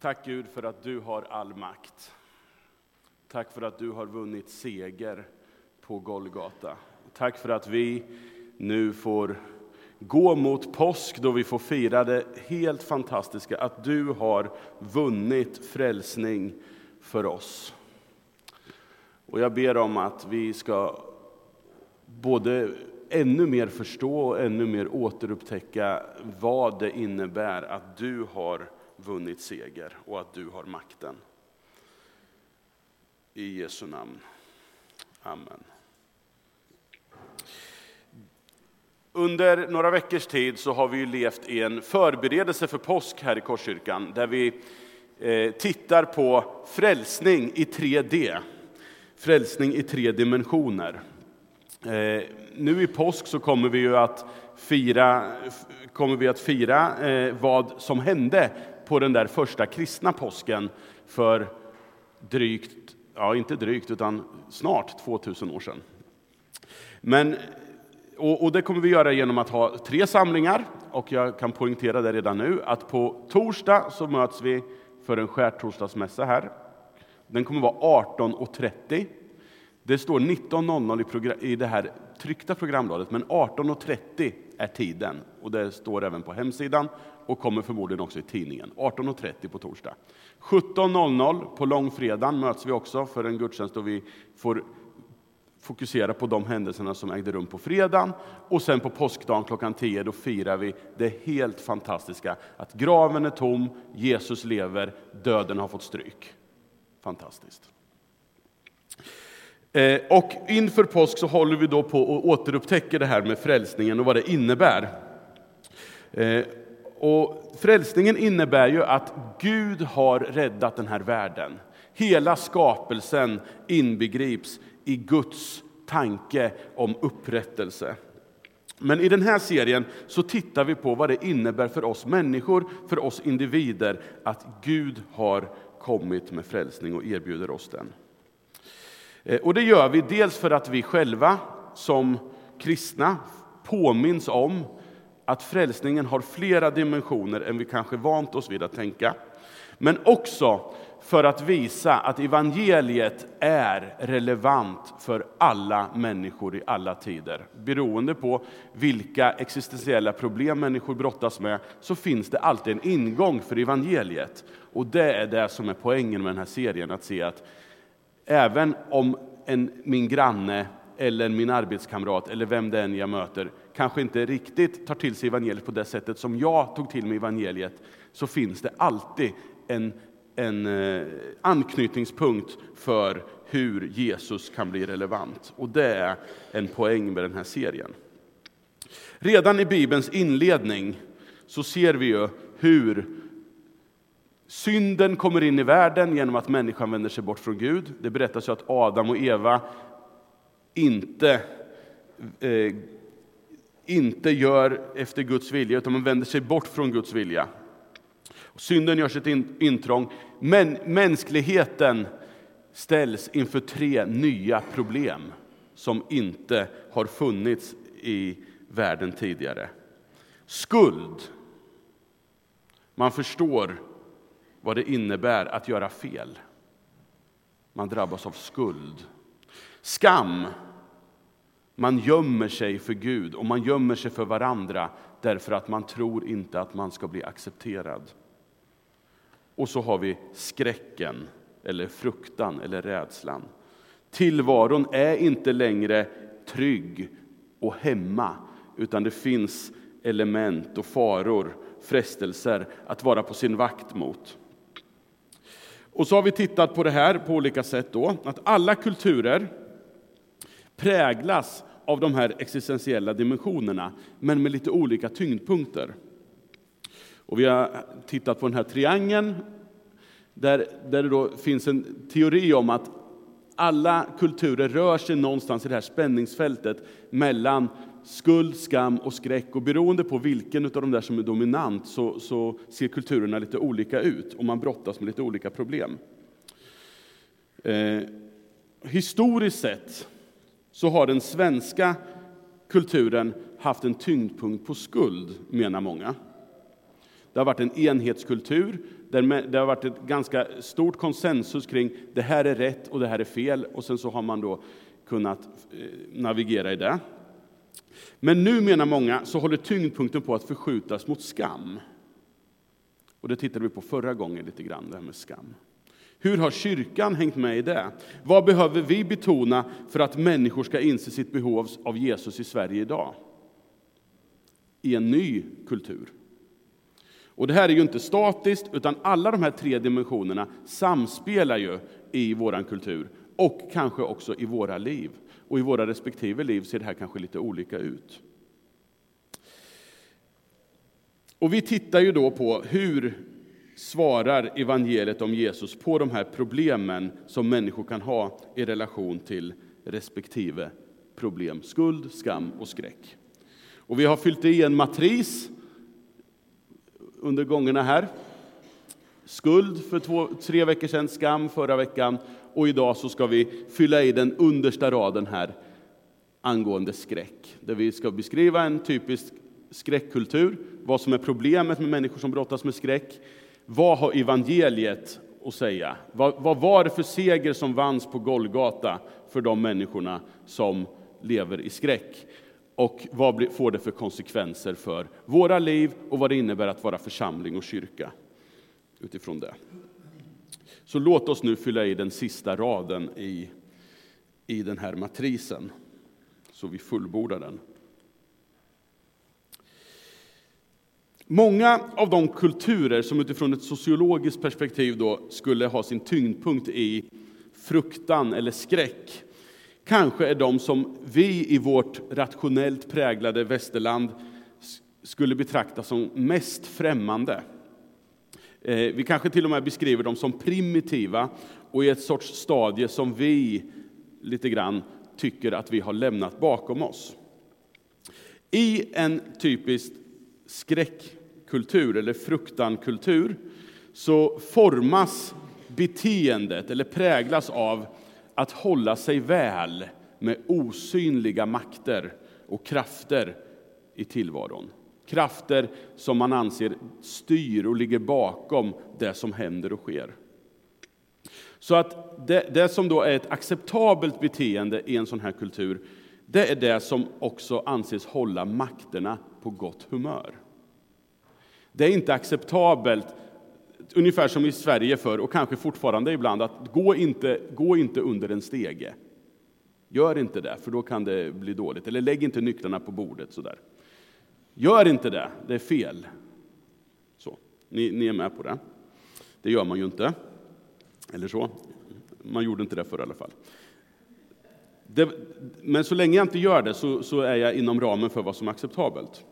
Tack Gud för att du har all makt. Tack för att du har vunnit seger på Golgata. Tack för att vi nu får gå mot påsk då vi får fira det helt fantastiska att du har vunnit frälsning för oss. Och jag ber om att vi ska både ännu mer förstå och ännu mer återupptäcka vad det innebär att du har vunnit seger och att du har makten. I Jesu namn. Amen. Under några veckors tid så har vi levt i en förberedelse för påsk här i Korskyrkan där vi eh, tittar på frälsning i 3D. Frälsning i tre dimensioner. Eh, nu i påsk så kommer vi ju att fira, kommer vi att fira eh, vad som hände på den där första kristna påsken för drygt, ja inte drygt, utan snart 2000 år sedan. Men, och, och det kommer vi göra genom att ha tre samlingar, och jag kan poängtera det redan nu, att på torsdag så möts vi för en skärtorsdagsmässa här. Den kommer vara 18.30. Det står 19.00 i, i det här tryckta programbladet, men 18.30 är tiden. Och det står även på hemsidan och kommer förmodligen också i tidningen. 18.30 på torsdag. 17.00 på långfredagen möts vi också för en gudstjänst då vi får fokusera på de händelserna som ägde rum på fredagen. Och sen på påskdagen klockan 10 då firar vi det helt fantastiska att graven är tom, Jesus lever, döden har fått stryk. Fantastiskt. Eh, och inför påsk så håller vi då på att återupptäcka det här med frälsningen och vad det innebär. Eh, och frälsningen innebär ju att Gud har räddat den här världen. Hela skapelsen inbegrips i Guds tanke om upprättelse. Men i den här serien så tittar vi på vad det innebär för oss människor, för oss individer, att Gud har kommit med frälsning och erbjuder oss den. Eh, och det gör vi dels för att vi själva som kristna påminns om att frälsningen har flera dimensioner än vi kanske vant oss vid att tänka. Men också för att visa att evangeliet är relevant för alla människor i alla tider. Beroende på vilka existentiella problem människor brottas med så finns det alltid en ingång för evangeliet. Och det är det som är poängen med den här serien, att se att även om en, min granne eller min arbetskamrat eller vem det än jag möter kanske inte riktigt tar till sig evangeliet på det sättet som jag tog till mig evangeliet, så finns det alltid en, en eh, anknytningspunkt för hur Jesus kan bli relevant. Och det är en poäng med den här serien. Redan i Bibelns inledning så ser vi ju hur synden kommer in i världen genom att människan vänder sig bort från Gud. Det berättas ju att Adam och Eva inte eh, inte gör efter Guds vilja, utan man vänder sig bort från Guds vilja. Synden gör sitt intrång, men mänskligheten ställs inför tre nya problem som inte har funnits i världen tidigare. Skuld. Man förstår vad det innebär att göra fel. Man drabbas av skuld. Skam. Man gömmer sig för Gud och man gömmer sig för varandra därför att man tror inte att man ska bli accepterad. Och så har vi skräcken, eller fruktan eller rädslan. Tillvaron är inte längre trygg och hemma, utan det finns element och faror, frestelser att vara på sin vakt mot. Och så har vi tittat på det här på olika sätt då, att alla kulturer präglas av de här existentiella dimensionerna, men med lite olika tyngdpunkter. Och vi har tittat på den här triangeln, där, där det då finns en teori om att alla kulturer rör sig någonstans i det här spänningsfältet mellan skuld, skam och skräck. Och beroende på vilken av de där som är dominant så, så ser kulturerna lite olika ut och man brottas med lite olika problem. Eh, historiskt sett så har den svenska kulturen haft en tyngdpunkt på skuld, menar många. Det har varit en enhetskultur, där det har varit ett ganska stort konsensus kring det här är rätt och det här är fel, och sen så har man då kunnat eh, navigera i det. Men nu menar många så håller tyngdpunkten på att förskjutas mot skam. Och det tittade vi på förra gången lite grann, det här med skam. Hur har kyrkan hängt med i det? Vad behöver vi betona för att människor ska inse sitt behov av Jesus i Sverige idag? I en ny kultur. Och det här är ju inte statiskt, utan alla de här tre dimensionerna samspelar ju i vår kultur och kanske också i våra liv. Och i våra respektive liv ser det här kanske lite olika ut. Och vi tittar ju då på hur svarar evangeliet om Jesus på de här problemen som människor kan ha i relation till respektive problem. Skuld, skam och skräck. Och vi har fyllt i en matris under gångerna här. Skuld för två, tre veckor sedan, skam förra veckan och idag så ska vi fylla i den understa raden här angående skräck. Där vi ska beskriva en typisk skräckkultur, vad som är problemet med människor som brottas med skräck. Vad har evangeliet att säga? Vad, vad var det för seger som vanns på Golgata för de människorna som lever i skräck? Och vad får det för konsekvenser för våra liv och vad det innebär att vara församling och kyrka utifrån det. Så låt oss nu fylla i den sista raden i, i den här matrisen, så vi fullbordar den. Många av de kulturer som utifrån ett sociologiskt perspektiv då skulle ha sin tyngdpunkt i fruktan eller skräck, kanske är de som vi i vårt rationellt präglade västerland skulle betrakta som mest främmande. Eh, vi kanske till och med beskriver dem som primitiva och i ett sorts stadie som vi lite grann tycker att vi har lämnat bakom oss. I en typisk kultur eller fruktankultur så formas beteendet eller präglas av att hålla sig väl med osynliga makter och krafter i tillvaron. Krafter som man anser styr och ligger bakom det som händer och sker. Så att det, det, som då är ett acceptabelt beteende i en sån här kultur, det är det som också anses hålla makterna på gott humör. Det är inte acceptabelt, ungefär som i Sverige förr och kanske fortfarande ibland, att gå inte, gå inte under en stege. Gör inte det, för då kan det bli dåligt. Eller lägg inte nycklarna på bordet. sådär. Gör inte det, det är fel. Så, ni, ni är med på det. Det gör man ju inte. Eller så. Man gjorde inte det förr i alla fall. Det, men så länge jag inte gör det så, så, är jag inom ramen för vad som är acceptabelt.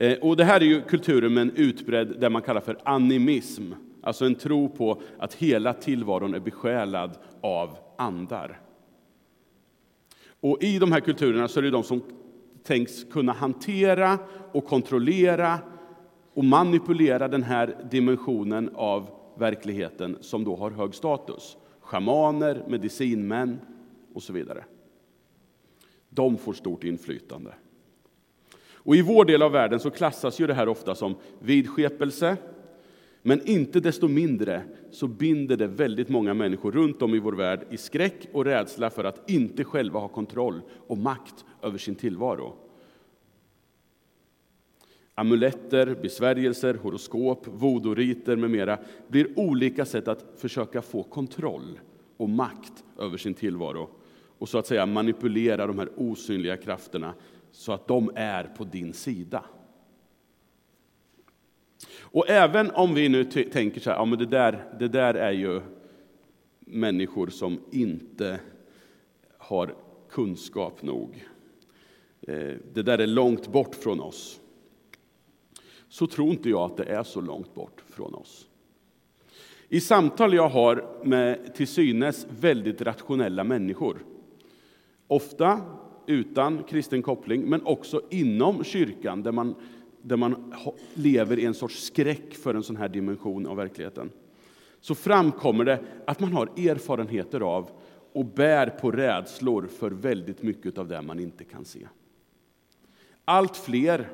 Eh, och det här är ju kulturen med en utbredd, det man kallar för animism. Alltså en tro på att hela tillvaron är besjälad av andar. Och i de här kulturerna så är det de som tänks kunna hantera och kontrollera och manipulera den här dimensionen av verkligheten som då har hög status. Schamaner, medicinmän och så vidare. De får stort inflytande. Och I vår del av världen så klassas ju det här ofta som vidskepelse, men inte desto mindre så binder det väldigt många människor runt om i vår värld i skräck och rädsla för att inte själva ha kontroll och makt över sin tillvaro. Amuletter, besvärjelser, horoskop, vodoriter med mera blir olika sätt att försöka få kontroll och makt över sin tillvaro och så att säga manipulera de här osynliga krafterna så att de är på din sida. Och även om vi nu tänker så här, ja men det där, det där är ju människor som inte har kunskap nog. Eh, det där är långt bort från oss. Så tror inte jag att det är så långt bort från oss. I samtal jag har med till synes väldigt rationella människor, ofta utan kristen koppling, men också inom kyrkan där man där man lever i en sorts skräck för en sån här dimension av verkligheten, så framkommer det att man har erfarenheter av och bär på rädslor för väldigt mycket av det man inte kan se. Allt fler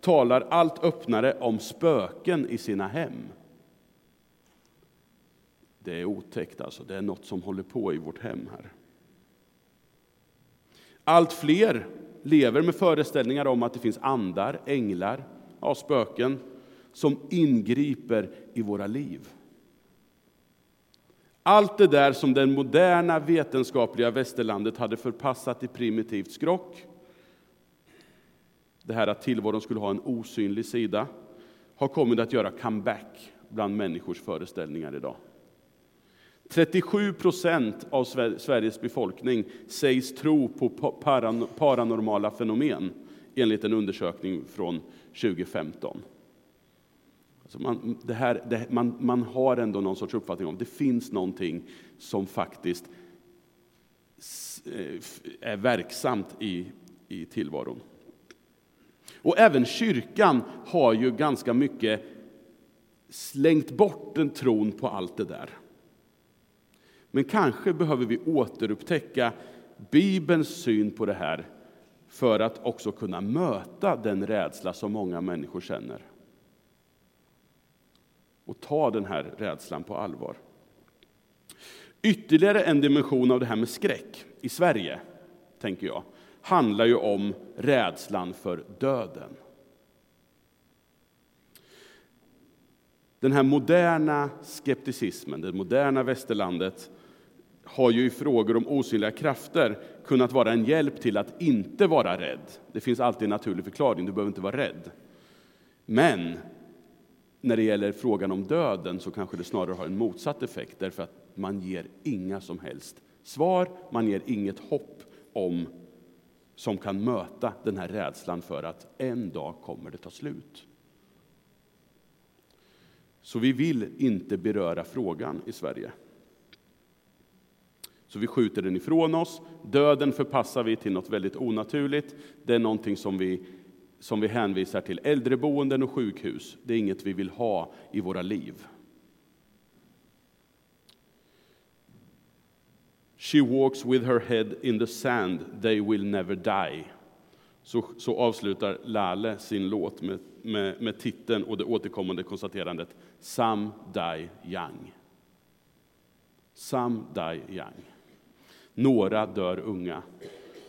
talar allt öppnare om spöken i sina hem. Det är otäckt alltså, det är något som håller på i vårt hem här. Allt fler lever med föreställningar om att det finns andar, änglar, ja, spöken som ingriper i våra liv. Allt det där som det moderna vetenskapliga västerlandet hade förpassat i primitivt skrock, det här att tillvaron skulle ha en osynlig sida, har kommit att göra comeback bland människors föreställningar idag. 37 procent av Sveriges befolkning sägs tro på paranormala fenomen enligt en undersökning från 2015. Alltså man, det här, det, man, man har ändå någon sorts uppfattning om att det finns någonting som faktiskt eh, är verksamt i, i tillvaron. Och även kyrkan har ju ganska mycket slängt bort den tron på allt det där. Men kanske behöver vi återupptäcka Bibelns syn på det här för att också kunna möta den rädsla som många människor känner. Och ta den här rädslan på allvar. Ytterligare en dimension av det här med skräck i Sverige, tänker jag, handlar ju om rädslan för döden. Den här moderna skepticismen, det moderna västerlandet, har ju i frågor om osynliga krafter kunnat vara en hjälp till att inte vara rädd. Det finns alltid en naturlig förklaring, du behöver inte vara rädd. Men när det gäller frågan om döden så kanske det snarare har en motsatt effekt därför att man ger inga som helst svar, man ger inget hopp om som kan möta den här rädslan för att en dag kommer det ta slut. Så vi vill inte beröra frågan i Sverige. Så vi skjuter den ifrån oss. Döden förpassar vi till något väldigt onaturligt. Det är någonting som vi, som vi hänvisar till äldreboenden och sjukhus. Det är inget vi vill ha i våra liv. She walks with her head in the sand, they will never die. Så, så avslutar Lale sin låt med, med, med titeln och det återkommande konstaterandet Some die young. Some die young. Några dör unga.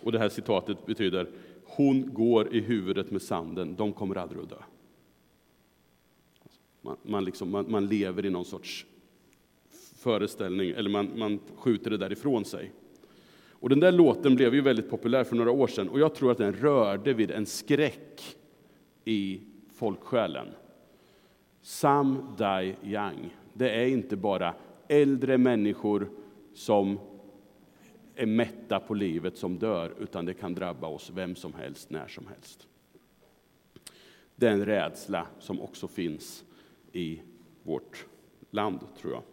Och det här citatet betyder hon går i huvudet med sanden, de kommer aldrig att dö. Man, man, liksom, man, man lever i någon sorts föreställning, eller man, man skjuter det därifrån sig. Och den där låten blev ju väldigt populär för några år sedan och jag tror att den rörde vid en skräck i folksjälen. Sam die young. Det är inte bara äldre människor som är mätta på livet som dör, utan det kan drabba oss vem som helst, när som helst. Det är en rädsla som också finns i vårt land, tror jag.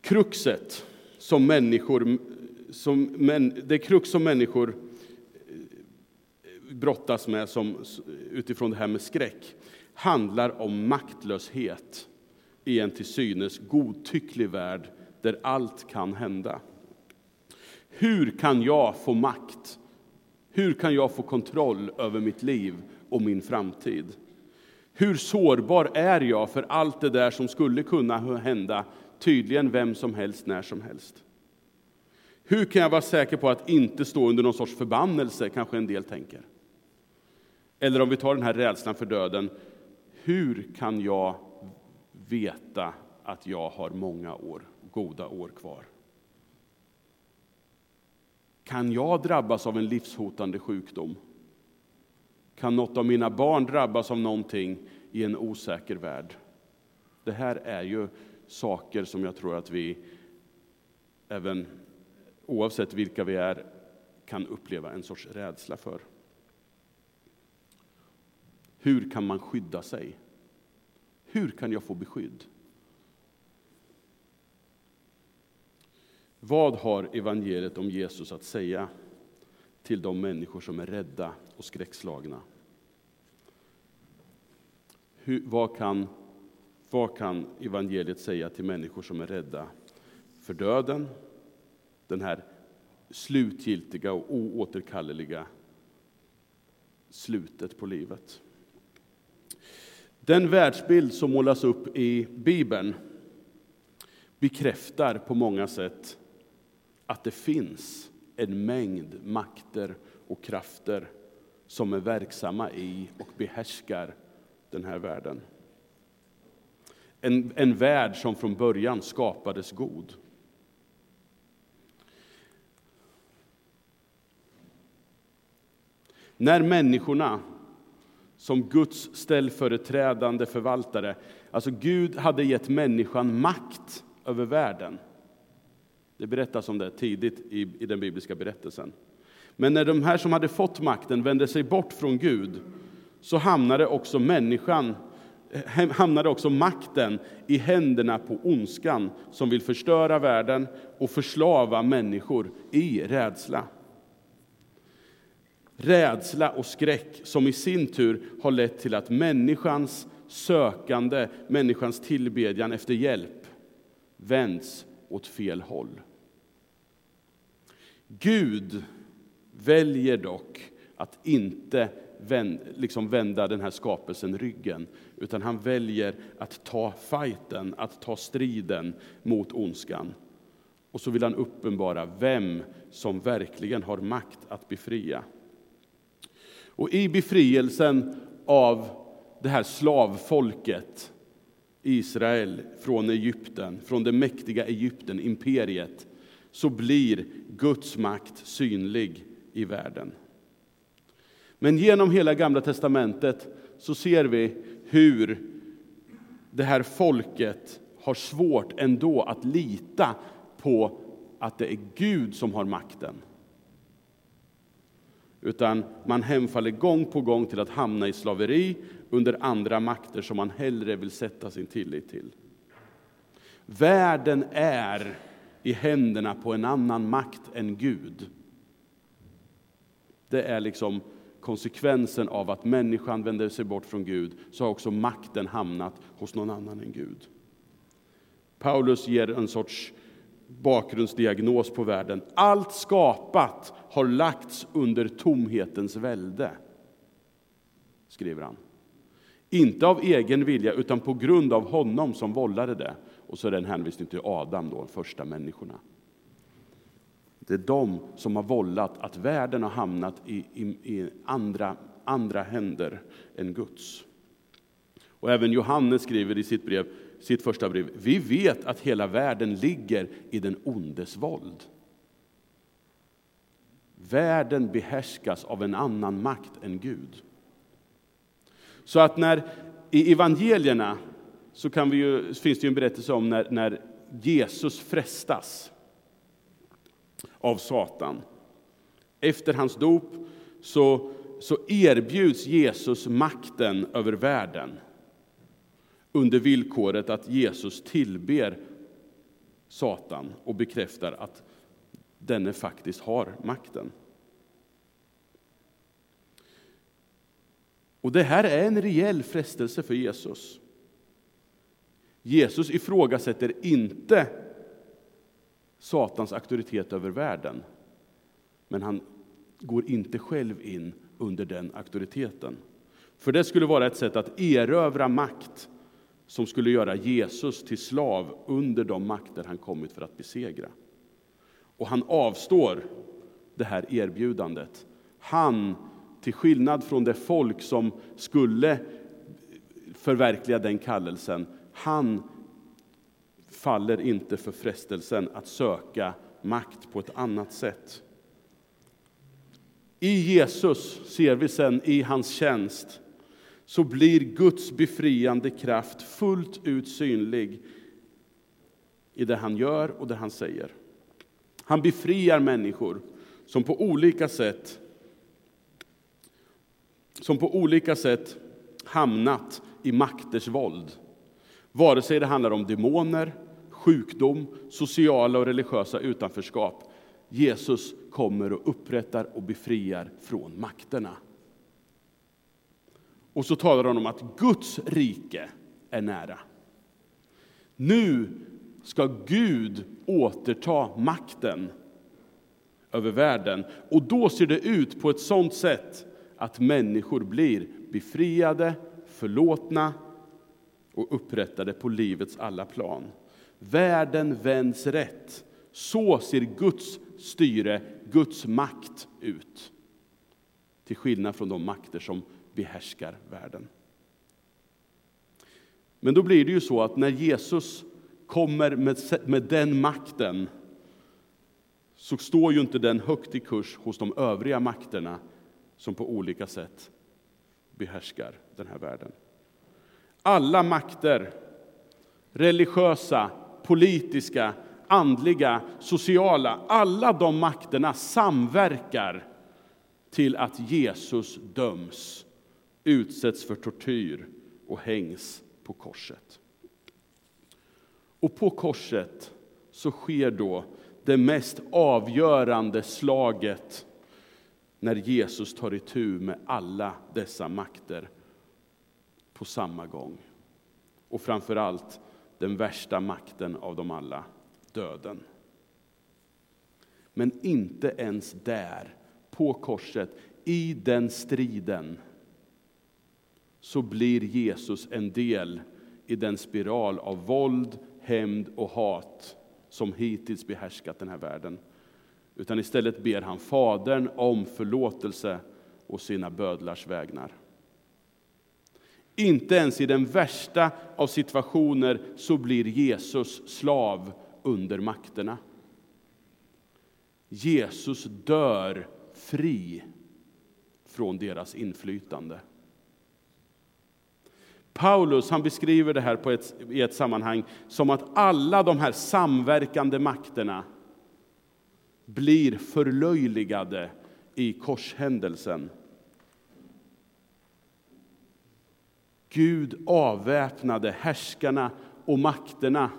Kruxet som människor, som, det krux som människor eh, brottas med som, utifrån det här med skräck handlar om maktlöshet i en till synes godtycklig värld där allt kan hända. Hur kan jag få makt? Hur kan jag få kontroll över mitt liv och min framtid? Hur sårbar är jag för allt det där som skulle kunna hända tydligen vem som helst, när som helst? Hur kan jag vara säker på att inte stå under någon sorts förbannelse, kanske en del tänker? Eller om vi tar den här rädslan för döden, hur kan jag veta att jag har många år, goda år kvar. Kan jag drabbas av en livshotande sjukdom? Kan något av mina barn drabbas av någonting i en osäker värld? Det här är ju saker som jag tror att vi, även oavsett vilka vi är, kan uppleva en sorts rädsla för. Hur kan man skydda sig? Hur kan jag få beskydd? Vad har evangeliet om Jesus att säga till de människor som är rädda och skräckslagna? Hur, vad, kan, vad kan evangeliet säga till människor som är rädda för döden, den här slutgiltiga och oåterkalleliga slutet på livet. Den världsbild som målas upp i Bibeln bekräftar på många sätt att det finns en mängd makter och krafter som är verksamma i och behärskar den här världen. En, en värld som från början skapades god. När människorna som Guds ställföreträdande förvaltare, alltså Gud hade gett människan makt över världen. Det berättas om det tidigt i, i den bibliska berättelsen. Men när de här som hade fått makten vände sig bort från Gud så hamnade också människan hamnade också makten i händerna på ondskan som vill förstöra världen och förslava människor i rädsla. Rädsla och skräck som i sin tur har lett till att människans sökande, människans tillbedjan efter hjälp vänds åt fel håll. Gud väljer dock att inte liksom vända den här skapelsen ryggen, utan han väljer att ta fighten, att ta striden mot ondskan. Och så vill han uppenbara vem som verkligen har makt att befria. Och i befrielsen av det här slavfolket Israel från Egypten, från det mäktiga Egypten, imperiet, så blir Guds makt synlig i världen. Men genom hela Gamla testamentet så ser vi hur det här folket har svårt ändå att lita på att det är Gud som har makten. Utan man hemfaller gång på gång till att hamna i slaveri under andra makter som man hellre vill sätta sin tillit till. Världen är i händerna på en annan makt än Gud. Det är liksom konsekvensen av att människan vänder sig bort från Gud, så har också makten hamnat hos någon annan än Gud. Paulus ger en sorts bakgrundsdiagnos på världen. Allt skapat har lagts under tomhetens välde, skriver han. Inte av egen vilja, utan på grund av honom som vållade det. Och så är det en hänvisning till Adam, då, de första människorna. Det är de som har vållat att världen har hamnat i, i, i andra, andra händer än Guds. Och även Johannes skriver i sitt, brev, sitt första brev, vi vet att hela världen ligger i den ondes våld. Världen behärskas av en annan makt än Gud. Så att när i evangelierna så kan vi ju, finns det en berättelse om när, när Jesus frestas av Satan. Efter hans dop så, så erbjuds Jesus makten över världen under villkoret att Jesus tillber Satan och bekräftar att denne faktiskt har makten. Och Det här är en rejäl frestelse för Jesus. Jesus ifrågasätter inte Satans auktoritet över världen. Men han går inte själv in under den auktoriteten. För det skulle vara ett sätt att erövra makt som skulle göra Jesus till slav under de makter han kommit för att besegra. Och han avstår det här erbjudandet. Han, till skillnad från det folk som skulle förverkliga den kallelsen, han faller inte för frestelsen att söka makt på ett annat sätt. I Jesus ser vi sen i hans tjänst så blir Guds befriande kraft fullt ut synlig i det han gör och det han säger. Han befriar människor som på olika sätt som på olika sätt hamnat i makters våld. Vare sig det handlar om demoner, sjukdom, sociala och religiösa utanförskap. Jesus kommer och upprättar och befriar från makterna. Och så talar han om att Guds rike är nära. Nu ska Gud återta makten över världen. Och då ser det ut på ett sådant sätt att människor blir befriade, förlåtna och upprättade på livets alla plan. Världen vänds rätt. Så ser Guds styre, Guds makt ut. Till skillnad från de makter som behärskar världen. Men då blir det ju så att när Jesus kommer med, med den makten så står ju inte den högt i kurs hos de övriga makterna som på olika sätt behärskar den här världen. Alla makter, religiösa, politiska, andliga, sociala, alla de makterna samverkar till att Jesus döms, utsätts för tortyr och hängs på korset. Och på korset så sker då det mest avgörande slaget när Jesus tar itu med alla dessa makter på samma gång. Och framför allt den värsta makten av dem alla, döden. Men inte ens där, på korset, i den striden så blir Jesus en del i den spiral av våld, hämnd och hat som hittills behärskat den här världen. Utan istället ber han Fadern om förlåtelse och sina bödlars vägnar. Inte ens i den värsta av situationer så blir Jesus slav under makterna. Jesus dör fri från deras inflytande. Paulus han beskriver det här på ett, i ett sammanhang som att alla de här samverkande makterna blir förlöjligade i korshändelsen. Gud avväpnade härskarna och makterna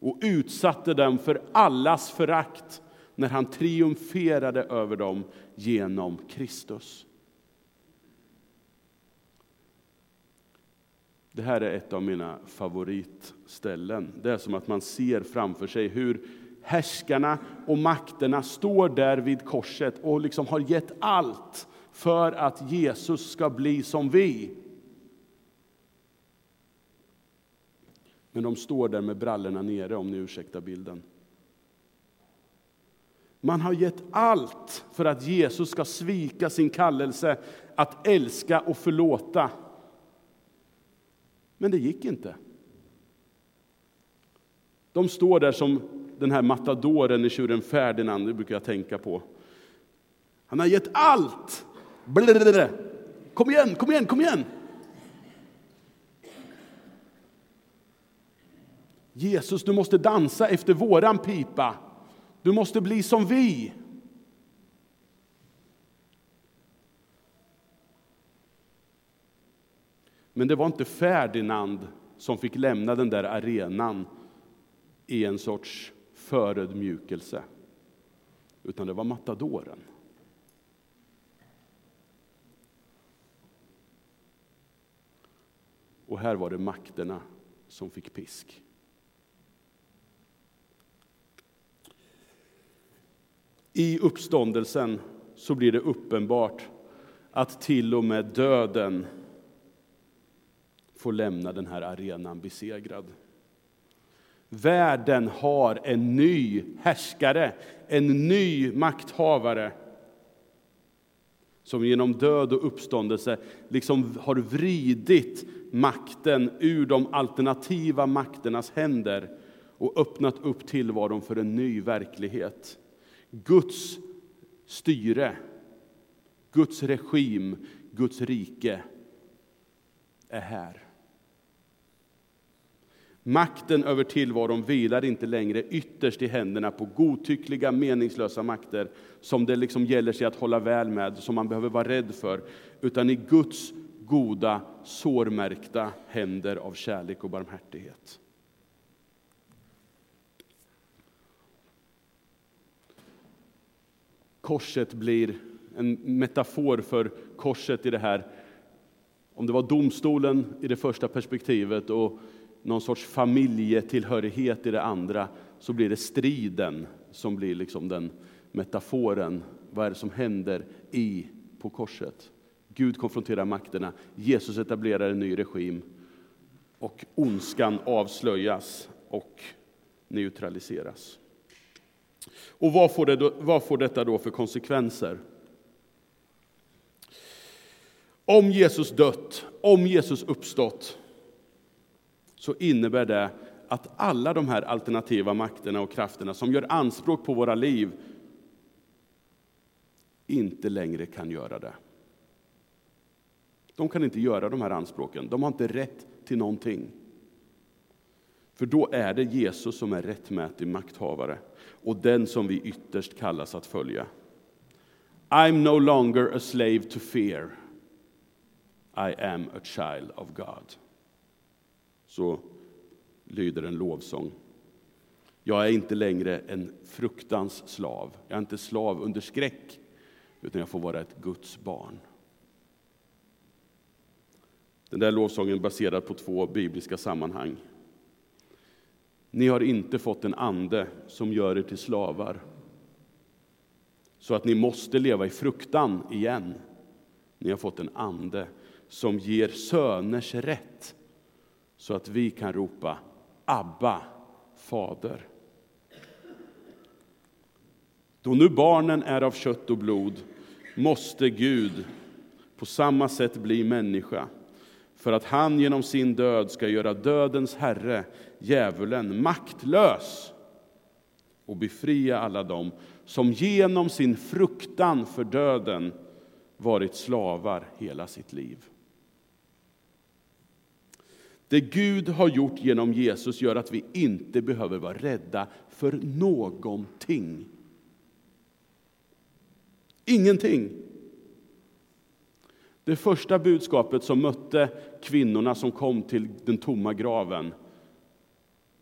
och utsatte dem för allas förakt när han triumferade över dem genom Kristus. Det här är ett av mina favoritställen. Det är som att man ser framför sig hur härskarna och makterna står där vid korset och liksom har gett allt för att Jesus ska bli som vi. Men de står där med brallorna nere, om ni ursäktar bilden. Man har gett allt för att Jesus ska svika sin kallelse att älska och förlåta. Men det gick inte. De står där som den här matadoren i tjuren Ferdinand, det brukar jag tänka på. Han har gett allt! Blablabla. Kom igen, kom igen, kom igen! Jesus, du måste dansa efter våran pipa. Du måste bli som vi. Men det var inte Ferdinand som fick lämna den där arenan i en sorts förödmjukelse, utan det var matadoren. Och här var det makterna som fick pisk. I uppståndelsen så blir det uppenbart att till och med döden får lämna den här arenan besegrad. Världen har en ny härskare, en ny makthavare som genom död och uppståndelse liksom har vridit makten ur de alternativa makternas händer och öppnat upp tillvaron för en ny verklighet. Guds styre, Guds regim, Guds rike är här. Makten över tillvaron vilar inte längre ytterst i händerna på godtyckliga, meningslösa makter som det liksom gäller sig att hålla väl med, som man behöver vara rädd för, utan i Guds goda, sårmärkta händer av kärlek och barmhärtighet. Korset blir en metafor för korset i det här, om det var domstolen i det första perspektivet och någon sorts familjetillhörighet i det andra, så blir det striden som blir liksom den metaforen. Vad är det som händer i på korset? Gud konfronterar makterna, Jesus etablerar en ny regim och ondskan avslöjas och neutraliseras. Och vad får, det då, vad får detta då för konsekvenser? Om Jesus dött, om Jesus uppstått, så innebär det att alla de här alternativa makterna och krafterna som gör anspråk på våra liv inte längre kan göra det. De kan inte göra de här anspråken. De har inte rätt till någonting. För då är det Jesus som är rättmätig makthavare och den som vi ytterst kallas att följa. I'm no longer a slave to fear. I am a child of God. Så lyder en lovsång. Jag är inte längre en fruktans slav. Jag är inte slav under skräck, utan jag får vara ett Guds barn. Den där lovsången är baserad på två bibliska sammanhang. Ni har inte fått en ande som gör er till slavar så att ni måste leva i fruktan igen. Ni har fått en ande som ger söners rätt så att vi kan ropa Abba, Fader. Då nu barnen är av kött och blod måste Gud på samma sätt bli människa för att han genom sin död ska göra dödens herre, djävulen, maktlös och befria alla dem som genom sin fruktan för döden varit slavar hela sitt liv. Det Gud har gjort genom Jesus gör att vi inte behöver vara rädda för någonting. Ingenting. Det första budskapet som mötte kvinnorna som kom till den tomma graven,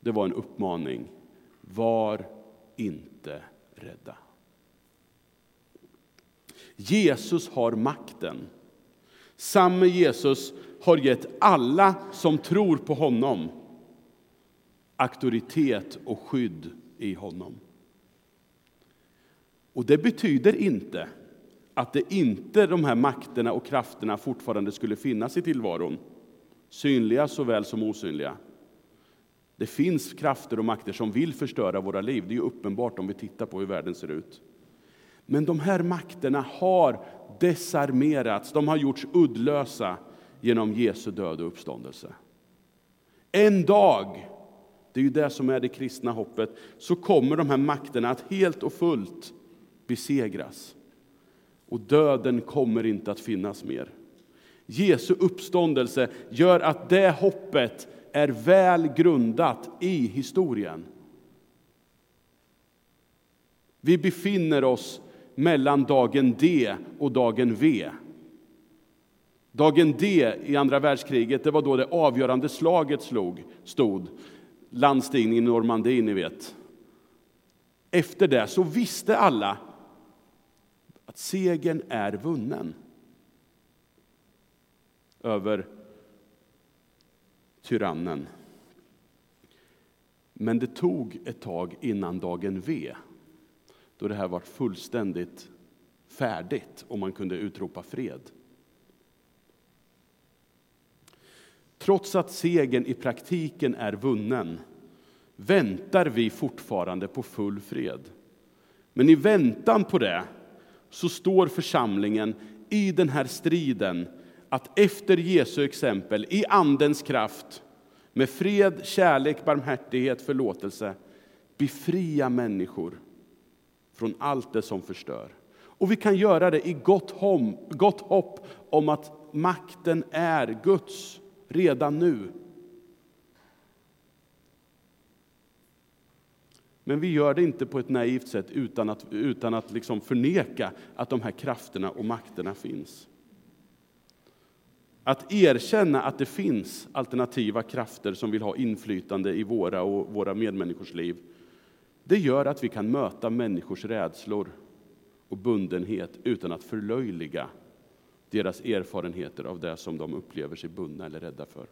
det var en uppmaning. Var inte rädda. Jesus har makten. Samme Jesus har gett alla som tror på honom auktoritet och skydd i honom. Och det betyder inte att det inte de här makterna och krafterna fortfarande skulle finnas i tillvaron, synliga såväl som osynliga. Det finns krafter och makter som vill förstöra våra liv, det är uppenbart om vi tittar på hur världen ser ut. Men de här makterna har desarmerats, de har gjorts uddlösa genom Jesu död och uppståndelse. En dag, det är ju det som är det kristna hoppet, så kommer de här makterna att helt och fullt besegras. Och döden kommer inte att finnas mer. Jesu uppståndelse gör att det hoppet är väl grundat i historien. Vi befinner oss mellan dagen D och dagen V. Dagen D i andra världskriget, det var då det avgörande slaget slog, stod. Landstigningen i Normandie, ni vet. Efter det så visste alla att segern är vunnen över tyrannen. Men det tog ett tag innan dagen V, då det här var fullständigt färdigt och man kunde utropa fred. Trots att segern i praktiken är vunnen väntar vi fortfarande på full fred. Men i väntan på det så står församlingen i den här striden att efter Jesu exempel, i Andens kraft, med fred, kärlek, barmhärtighet, förlåtelse, befria människor från allt det som förstör. Och vi kan göra det i gott, hom, gott hopp om att makten är Guds redan nu. Men vi gör det inte på ett naivt sätt utan att, utan att liksom förneka att de här krafterna och makterna finns. Att erkänna att det finns alternativa krafter som vill ha inflytande i våra och våra medmänniskors liv, det gör att vi kan möta människors rädslor och bundenhet utan att förlöjliga deras erfarenheter av det som de upplever sig bundna eller rädda för.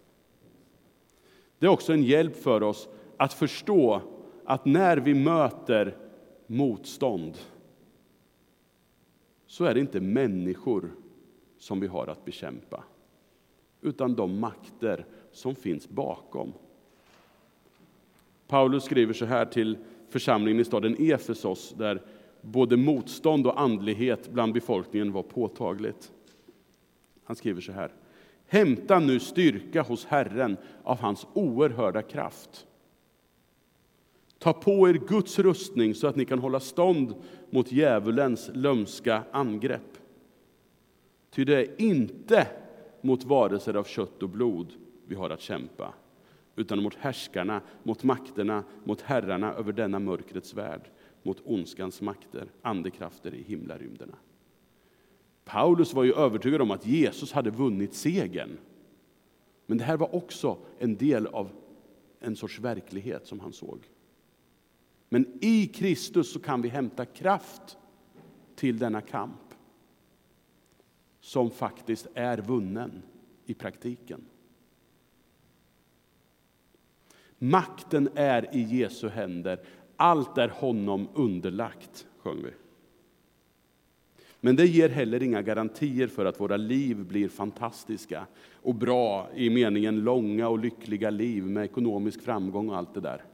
Det är också en hjälp för oss att förstå att när vi möter motstånd, så är det inte människor som vi har att bekämpa, utan de makter som finns bakom. Paulus skriver så här till församlingen i staden Efesos, där både motstånd och andlighet bland befolkningen var påtagligt. Han skriver så här. Hämta nu styrka hos Herren av hans oerhörda kraft. Ta på er Guds rustning så att ni kan hålla stånd mot djävulens lömska angrepp. Ty det är inte mot varelser av kött och blod vi har att kämpa, utan mot härskarna, mot makterna, mot herrarna över denna mörkrets värld, mot ondskans makter, andekrafter i himlarymderna. Paulus var ju övertygad om att Jesus hade vunnit segern. Men det här var också en del av en sorts verklighet som han såg. Men i Kristus så kan vi hämta kraft till denna kamp som faktiskt är vunnen i praktiken. Makten är i Jesu händer. Allt är honom underlagt, sjöng vi. Men det ger heller inga garantier för att våra liv blir fantastiska och bra i meningen långa och lyckliga liv med ekonomisk framgång och allt det där.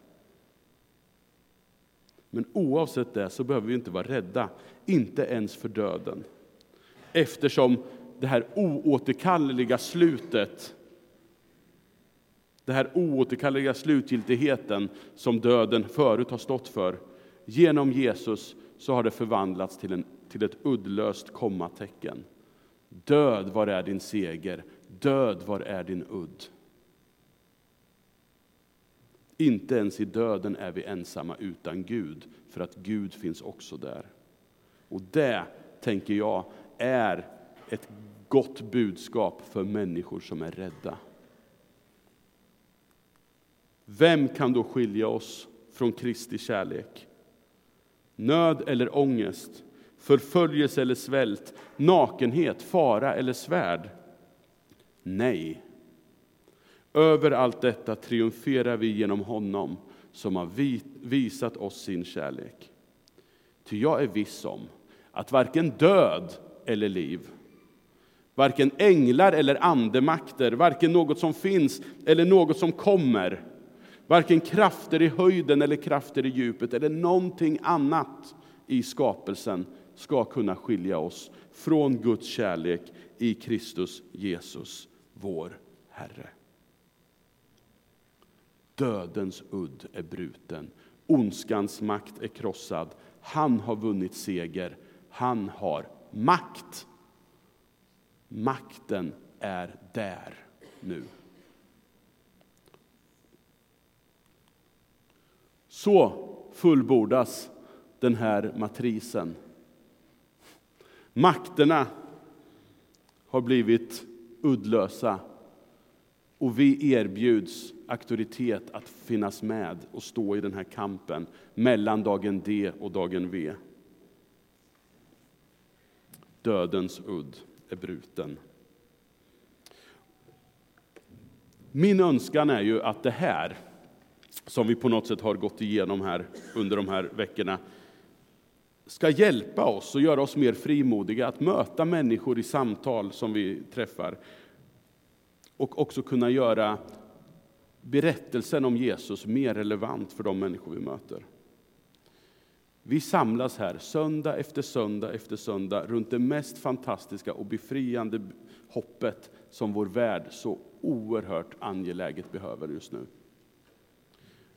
Men oavsett det så behöver vi inte vara rädda, inte ens för döden. Eftersom det här oåterkalleliga slutet, den här oåterkalleliga slutgiltigheten som döden förut har stått för, genom Jesus så har det förvandlats till, en, till ett uddlöst kommatecken. Död, var är din seger? Död, var är din udd? Inte ens i döden är vi ensamma utan Gud, för att Gud finns också där. Och det, tänker jag, är ett gott budskap för människor som är rädda. Vem kan då skilja oss från Kristi kärlek? Nöd eller ångest, förföljelse eller svält, nakenhet, fara eller svärd? Nej, över allt detta triumferar vi genom honom som har visat oss sin kärlek. Ty jag är viss om att varken död eller liv, varken änglar eller andemakter, varken något som finns eller något som kommer, varken krafter i höjden eller krafter i djupet eller någonting annat i skapelsen ska kunna skilja oss från Guds kärlek i Kristus Jesus, vår Herre. Dödens udd är bruten, ondskans makt är krossad. Han har vunnit seger, han har makt. Makten är där nu. Så fullbordas den här matrisen. Makterna har blivit uddlösa och vi erbjuds auktoritet att finnas med och stå i den här kampen mellan dagen D och dagen V. Dödens udd är bruten. Min önskan är ju att det här, som vi på något sätt har gått igenom här under de här veckorna, ska hjälpa oss och göra oss mer frimodiga att möta människor i samtal som vi träffar och också kunna göra berättelsen om Jesus mer relevant för de människor vi möter. Vi samlas här söndag efter söndag efter söndag runt det mest fantastiska och befriande hoppet som vår värld så oerhört angeläget behöver just nu.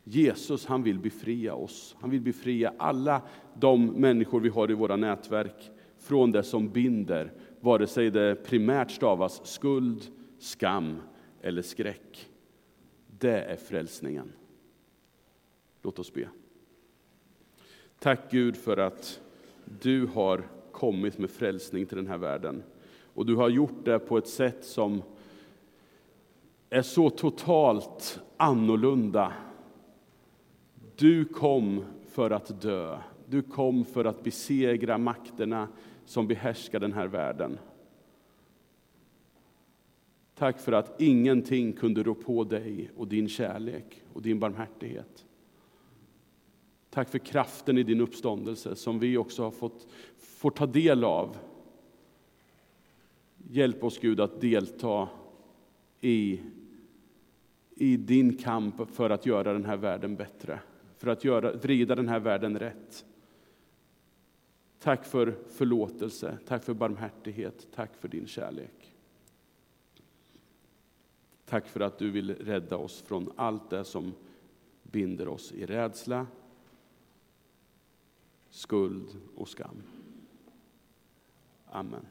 Jesus han vill befria oss. Han vill befria alla de människor vi har i våra nätverk från det som binder, vare sig det primärt stavas skuld, skam eller skräck. Det är frälsningen. Låt oss be. Tack Gud för att du har kommit med frälsning till den här världen. Och du har gjort det på ett sätt som är så totalt annorlunda. Du kom för att dö. Du kom för att besegra makterna som behärskar den här världen. Tack för att ingenting kunde rå på dig och din kärlek och din barmhärtighet. Tack för kraften i din uppståndelse som vi också har fått får ta del av. Hjälp oss Gud att delta i, i din kamp för att göra den här världen bättre, för att göra, vrida den här världen rätt. Tack för förlåtelse, tack för barmhärtighet, tack för din kärlek. Tack för att du vill rädda oss från allt det som binder oss i rädsla, skuld och skam. Amen.